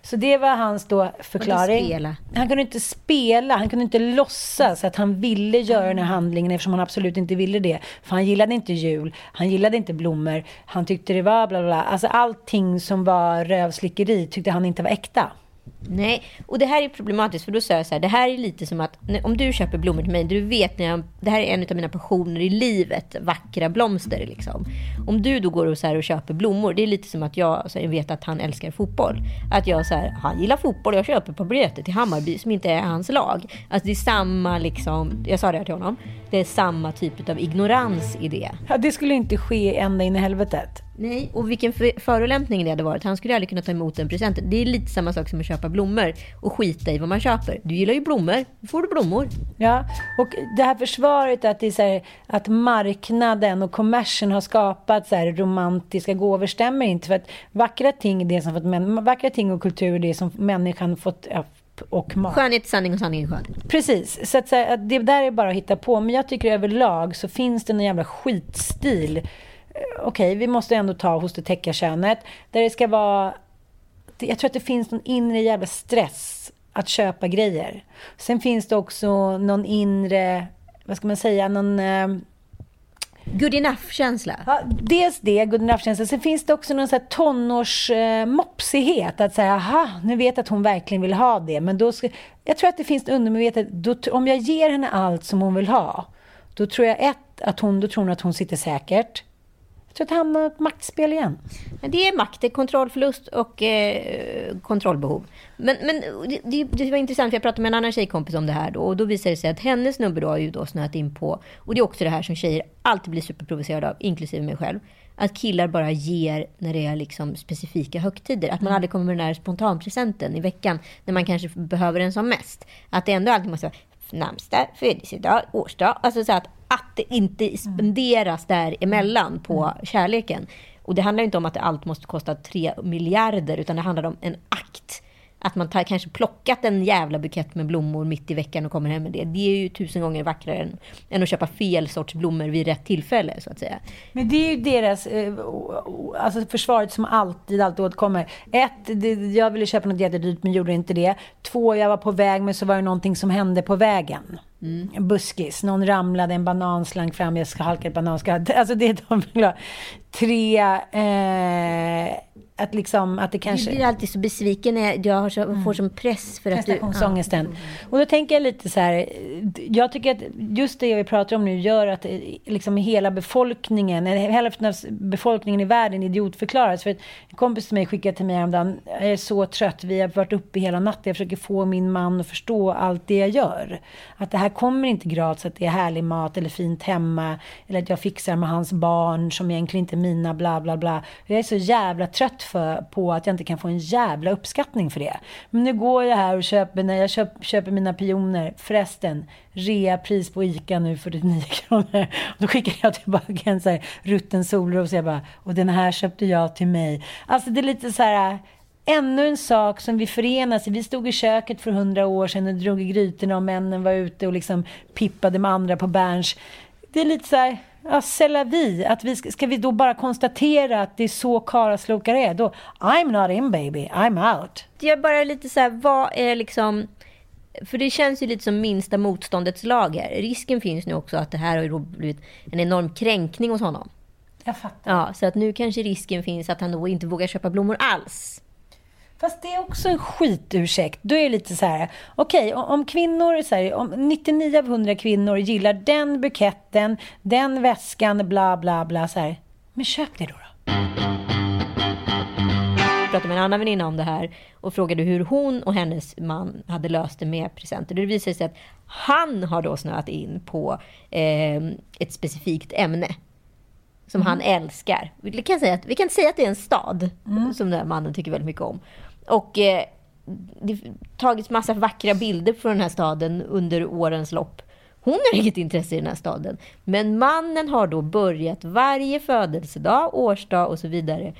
Så det var hans då förklaring. Han kunde inte spela, han kunde inte låtsas att han ville göra den här handlingen eftersom han absolut inte ville det. För han gillade inte jul, han gillade inte blommor, han tyckte det var bla bla bla. Alltså allting som var rövslickeri tyckte han inte var äkta. Nej, och det här är problematiskt för då säger jag så här, det här är lite som att om du köper blommor till mig, du vet när jag, det här är en av mina passioner i livet, vackra blomster liksom. Om du då går och, så här och köper blommor, det är lite som att jag, så här, vet att han älskar fotboll. Att jag så här, han gillar fotboll, jag köper på biljetter till Hammarby som inte är hans lag. Alltså det är samma liksom, jag sa det här till honom, det är samma typ av ignorans i det. Ja, det skulle inte ske ända in i helvetet. Nej, och vilken för- förolämpning det hade varit. Han skulle aldrig kunna ta emot den presenten. Det är lite samma sak som att köpa blommor och skita i vad man köper. Du gillar ju blommor, då får du blommor. Ja, och det här försvaret att, det är så här, att marknaden och kommersen har skapat så här romantiska gåvor stämmer inte. För att vackra ting, är det som fått, vackra ting och kultur är det som människan fått ja, och mat. Skönhet är sanning och sanning är skön. Precis, så att, säga, att det där är bara att hitta på. Men jag tycker överlag så finns det en jävla skitstil. Okej, vi måste ändå ta hos det täckarkönet. Där det ska vara... Jag tror att det finns någon inre jävla stress att köpa grejer. Sen finns det också någon inre, vad ska man säga, någon... Eh, Good enough-känsla. Ja, dels det, good enough-känsla. Sen finns det också någon så här tonårsmopsighet. Eh, att säga, aha, nu vet jag att hon verkligen vill ha det. Men då ska, jag tror att det finns undermedvetet, då, om jag ger henne allt som hon vill ha, då tror jag ett, att hon, då tror hon att hon sitter säkert. Jag tror att det hamnar ett maktspel igen. Men Det är makt, det är kontrollförlust och eh, kontrollbehov. Men, men det, det, var intressant, för jag pratade med en annan tjejkompis om det här då, och då visade det sig att hennes snubbe då har ju då snöat in på, och det är också det här som tjejer alltid blir superprovocerade av, inklusive mig själv, att killar bara ger när det är liksom specifika högtider. Att man aldrig kommer med den här spontanpresenten i veckan när man kanske behöver den som mest. Att det ändå alltid måste vara namnsdag, födelsedag, årsdag. Alltså så att, att det inte spenderas däremellan på kärleken. Och det handlar inte om att allt måste kosta tre miljarder, utan det handlar om en akt. Att man tar, kanske plockat en jävla bukett med blommor mitt i veckan och kommer hem med det. Det är ju tusen gånger vackrare än, än att köpa fel sorts blommor vid rätt tillfälle, så att säga. Men det är ju deras, eh, alltså försvaret som alltid, alltid återkommer. Ett, det, jag ville köpa något jättedyrt men gjorde inte det. Två, jag var på väg men så var det någonting som hände på vägen. En buskis, någon ramlade, en banan slank fram, jag ska halka ett bananskal. Alltså det är de. Tre, eh, Att, liksom, att det kanske... Du blir alltid så besviken när jag så, får som press för att du... prestationsångesten. Och då tänker jag lite så här, jag tycker att just det vi pratar om nu gör att eh, liksom hela befolkningen, hälften av befolkningen i världen idiotförklaras. För en kompis till mig skickade till mig häromdagen, jag är så trött, vi har varit uppe hela natten, jag försöker få min man att förstå allt det jag gör. Att det här kommer inte gratis, att det är härlig mat eller fint hemma, eller att jag fixar med hans barn som egentligen inte är mina, bla bla bla. Jag är så jävla trött för, på att jag inte kan få en jävla uppskattning för det. Men nu går jag här och köper, när jag köp, köper mina pioner, förresten, reapris på ICA nu, 49 typ kronor. Och då skickar jag tillbaka en så här rutten solros, och jag bara, och den här köpte jag till mig. Alltså det är lite så här, ännu en sak som vi förenas i. Vi stod i köket för hundra år sedan och drog i grytorna och männen var ute och liksom pippade med andra på Berns. Det är lite så här, ja, vi. Att vi ska, ska vi då bara konstatera att det är så karaslokar är? Då, I'm not in baby, I'm out. Jag bara lite så här, vad är liksom... För det känns ju lite som minsta motståndets lag här. Risken finns nu också att det här har blivit en enorm kränkning hos honom. Jag fattar. Ja, så att nu kanske risken finns att han då inte vågar köpa blommor alls. Fast det är också en skitursäkt. Då är det lite så här, okej, okay, om kvinnor, så här, om 99 av 100 kvinnor gillar den buketten, den väskan, bla bla bla, så här, men köp det då. då. Jag pratade med en annan väninna om det här och frågade hur hon och hennes man hade löst det med presenter. Det visade sig att han har då snöat in på eh, ett specifikt ämne som mm. han älskar. Vi kan, säga att, vi kan säga att det är en stad mm. som den här mannen tycker väldigt mycket om. Och eh, det har tagits massa vackra bilder från den här staden under årens lopp. Hon har inget intresse i den här staden. Men mannen har då börjat varje födelsedag, årsdag och så vidare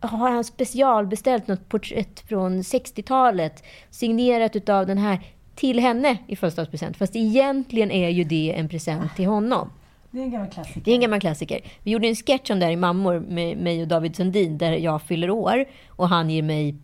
har han specialbeställt något porträtt från 60-talet signerat av den här till henne i födelsedagspresent. Fast egentligen är ju det en present till honom. Det är en gammal klassiker. Det är en gammal klassiker. Vi gjorde en sketch om det här i Mammor med mig och David Sundin där jag fyller år och han ger mig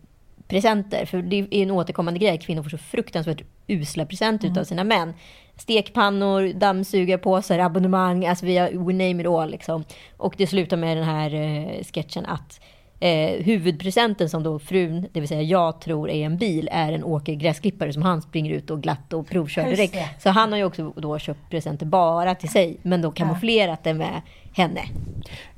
presenter. För det är en återkommande grej. Kvinnor får så fruktansvärt usla presenter mm. av sina män. Stekpannor, dammsugarpåsar, abonnemang, alltså vi har, we name it all. Liksom. Och det slutar med den här eh, sketchen att eh, huvudpresenten som då frun, det vill säga jag tror är en bil, är en åkergräsklippare som han springer ut och glatt och provkör direkt. Så han har ju också då köpt presenter bara till sig, men då kamouflerat ja. det med henne.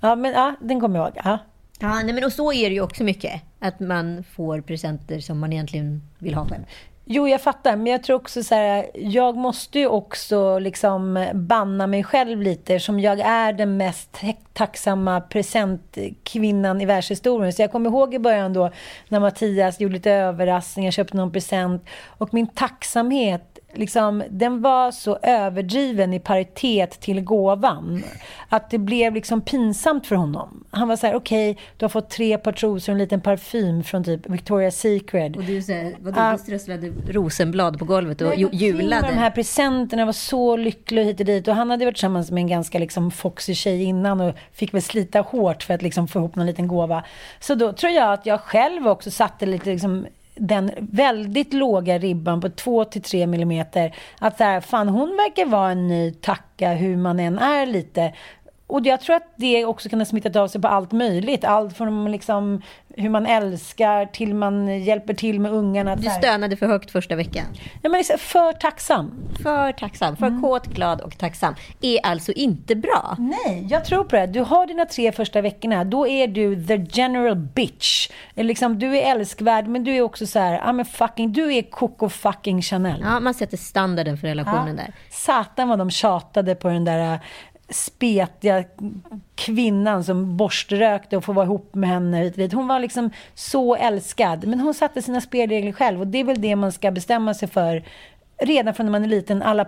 Ja, men ja, den kommer jag ihåg. Ja. Ja, nej, men och så är det ju också mycket. Att man får presenter som man egentligen vill ha själv. Jo, jag fattar. Men jag tror också så här, jag måste ju också liksom banna mig själv lite som jag är den mest tacksamma presentkvinnan i världshistorien. Så jag kommer ihåg i början då när Mattias gjorde lite överraskningar, köpte någon present och min tacksamhet liksom, den var så överdriven i paritet till gåvan. Att det blev liksom pinsamt för honom. Han var så här, okej, okay, du har fått tre par trosor och en liten parfym från typ Victoria's Secret. Och du, så här, vadå, uh, du strösslade rosenblad på golvet och nej, julade. De här presenterna var så lycklig hit och dit. Och han hade varit tillsammans med en ganska liksom foxy tjej innan och fick väl slita hårt för att liksom få ihop någon liten gåva. Så då tror jag att jag själv också satte lite liksom den väldigt låga ribban på 2-3 millimeter. Att så här, fan hon verkar vara en ny tacka hur man än är lite. Och jag tror att det också kan ha smittat av sig på allt möjligt. Allt från liksom hur man älskar till man hjälper till med ungarna. Du stönade för högt första veckan. Ja, men liksom för tacksam. För tacksam. För mm. kåt, glad och tacksam. Är alltså inte bra. Nej, jag tror på det. Du har dina tre första veckorna. Då är du the general bitch. Liksom, du är älskvärd, men du är också så här, ah, men fucking, du är Coco fucking Chanel. Ja, man sätter standarden för relationen ja. där. Satan vad de tjatade på den där spetiga kvinnan som borströkte och få vara ihop med henne. Hon var liksom så älskad. Men hon satte sina spelregler själv och det är väl det man ska bestämma sig för redan från när man är liten, alla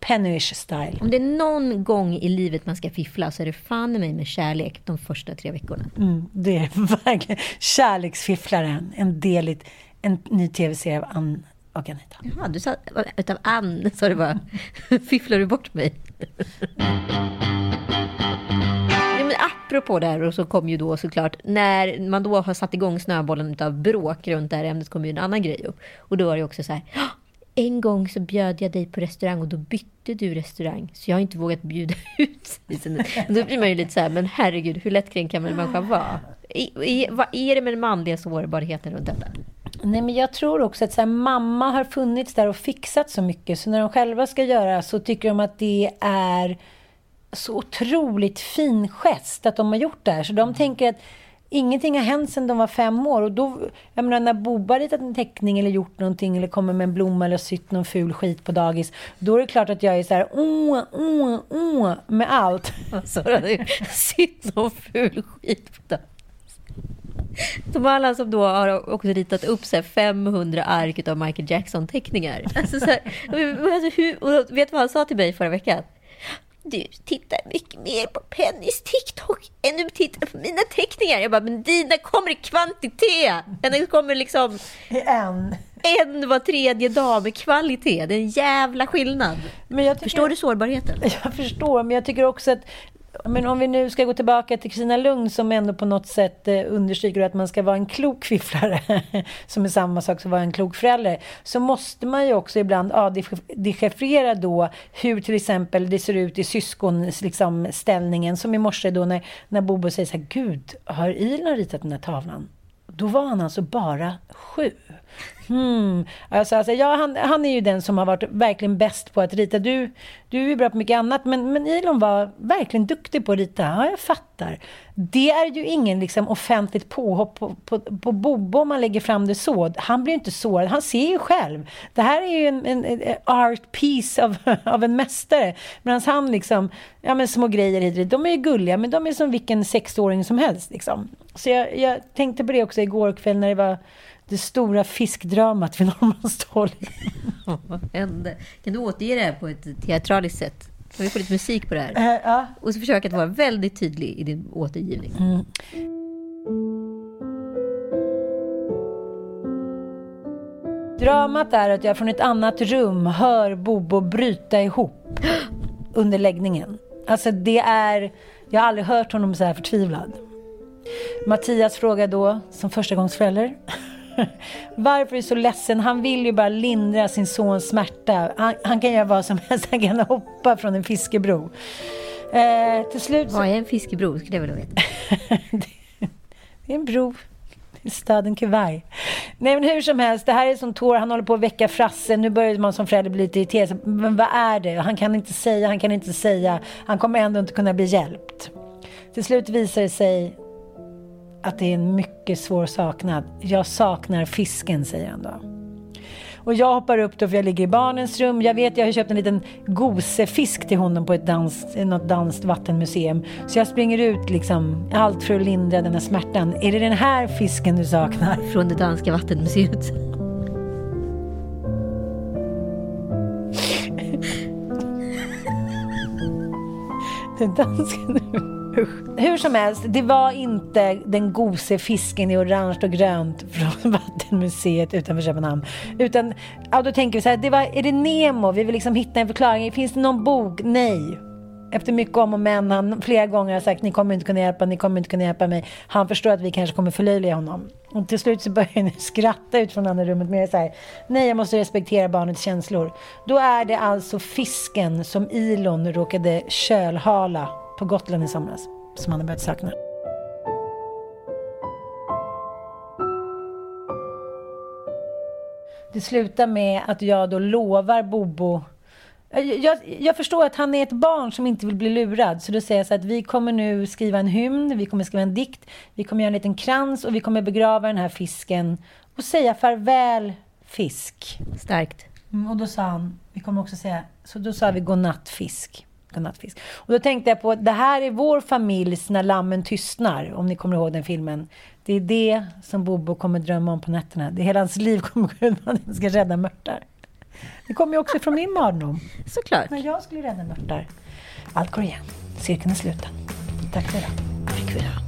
Pennyish style. Om det är någon gång i livet man ska fiffla så är det fan mig med kärlek de första tre veckorna. Mm, det är verkligen kärleksfifflaren. En del i en ny tv-serie av Ann och Anita. Jaha, du sa utav Ann, sa du bara. Fifflar du bort mig? apropå det här, och så kom ju då såklart, när man då har satt igång snöbollen av bråk runt det här ämnet, kommer ju en annan grej upp. Och då var det också så här, en gång så bjöd jag dig på restaurang och då bytte du restaurang. Så jag har inte vågat bjuda ut dig. Då blir man ju lite så här, men herregud, hur lättkränkt kan väl en människa vara? I, i, vad är det med den manliga sårbarheten runt detta? Nej, men jag tror också att så här, mamma har funnits där och fixat så mycket. Så när de själva ska göra så tycker de att det är så otroligt fin gest att de har gjort det här. Så de tänker att ingenting har hänt sedan de var fem år. Och då, jag menar, när Boba har ritat en teckning eller gjort någonting eller kommer med en blomma eller sytt någon ful skit på dagis. Då är det klart att jag är så här, åh, åh, åh, med allt. Så har du sytt någon ful skit på det. Som alla som då har också ritat upp så här 500 ark av Michael Jackson-teckningar. Alltså så här, alltså hur, och vet du vad han sa till mig förra veckan? Du tittar mycket mer på Pennys TikTok än du tittar på mina teckningar. Jag bara, men dina kommer i kvantitet. Den kommer liksom En. en var tredje dag med kvalitet. Det är en jävla skillnad. Men jag Förstår du sårbarheten? Jag förstår, men jag tycker också att men om vi nu ska gå tillbaka till Kristina Lugn som ändå på något sätt eh, understryker att man ska vara en klok fifflare, som är samma sak som att vara en klok förälder, så måste man ju också ibland avdechiffrera då hur till exempel det ser ut i syskonställningen. liksom. Som i morse då när, när Bobo säger så här, Gud, har Ilan ritat den här tavlan? Då var han alltså bara sju. Hmm. Alltså, alltså, ja, han, han är ju den som har varit verkligen bäst på att rita. Du, du är ju bra på mycket annat, men, men Elon var verkligen duktig på att rita. Ja, jag fattar. Det är ju ingen liksom, offentligt påhopp på, på, på Bobo om man lägger fram det så. Han blir ju inte sårad. Han ser ju själv. Det här är ju en, en, en art piece av, av en mästare. Medan han liksom, ja men små grejer hit och dit. De är ju gulliga, men de är som vilken sexåring som helst. Liksom. Så jag, jag tänkte på det också igår kväll när det var det stora fiskdramat vid Norrmalmstorg. Vad hände? Kan du återge det här på ett teatraliskt sätt? Kan vi få lite musik på det här? Eh, ja. Och så försök att vara väldigt tydlig i din återgivning. Dramat är att jag från ett annat rum hör Bobo bryta ihop under läggningen. Alltså det är... Jag har aldrig hört honom så här förtvivlad. Mattias frågar då, som förstagångsförälder, varför är du så ledsen? Han vill ju bara lindra sin sons smärta. Han, han kan göra vad som helst. Han kan hoppa från en fiskebro. Eh, till slut så... Vad är en fiskebro? Skulle jag vilja veta. Det är en bro staden Kuwait. Nej men hur som helst, det här är som tår, han håller på att väcka Frasse. Nu börjar man som förälder bli lite irriterad. Men vad är det? Han kan inte säga, han kan inte säga. Han kommer ändå inte kunna bli hjälpt. Till slut visar det sig att det är en mycket svår saknad. Jag saknar fisken, säger han då. Och jag hoppar upp då för jag ligger i barnens rum. Jag vet jag har köpt en liten gosefisk till honom på ett dans, något danskt vattenmuseum. Så jag springer ut liksom, allt för att lindra den här smärtan. Är det den här fisken du saknar? Från det danska vattenmuseet. Den dansken Usch. Hur som helst, det var inte den gose fisken i orange och grönt från Vattenmuseet utanför Köpenhamn. Utan, ja, då tänker vi så här, det var, är det Nemo? Vi vill liksom hitta en förklaring. Finns det någon bok? Nej. Efter mycket om och men, han flera gånger har sagt ni kommer inte kunna hjälpa, ni kommer inte kunna hjälpa mig. Han förstår att vi kanske kommer förlöjliga honom. Och till slut så börjar han skratta ut från andra rummet. Men jag är så här, nej jag måste respektera barnets känslor. Då är det alltså fisken som Ilon råkade kölhala på Gotland i somras som han har börjat sakna. Det slutar med att jag då lovar Bobo jag, jag, förstår att han är ett barn som inte vill bli lurad. Så då säger jag så att vi kommer nu skriva en hymn, vi kommer skriva en dikt, vi kommer göra en liten krans och vi kommer begrava den här fisken och säga farväl fisk. Starkt. Mm, och då sa han, vi kommer också säga, så då sa vi godnatt fisk. Godnattfisk. Och då tänkte jag på, det här är vår familjs När lammen tystnar, om ni kommer ihåg den filmen. Det är det som Bobo kommer drömma om på nätterna. Det hela hans liv kommer gå ut på att han ska rädda mörtar. Det kommer ju också från min barndom. Såklart. När jag skulle rädda mörtar. Allt går igen. Cirkeln är sluten. Tack för idag. Tack för idag.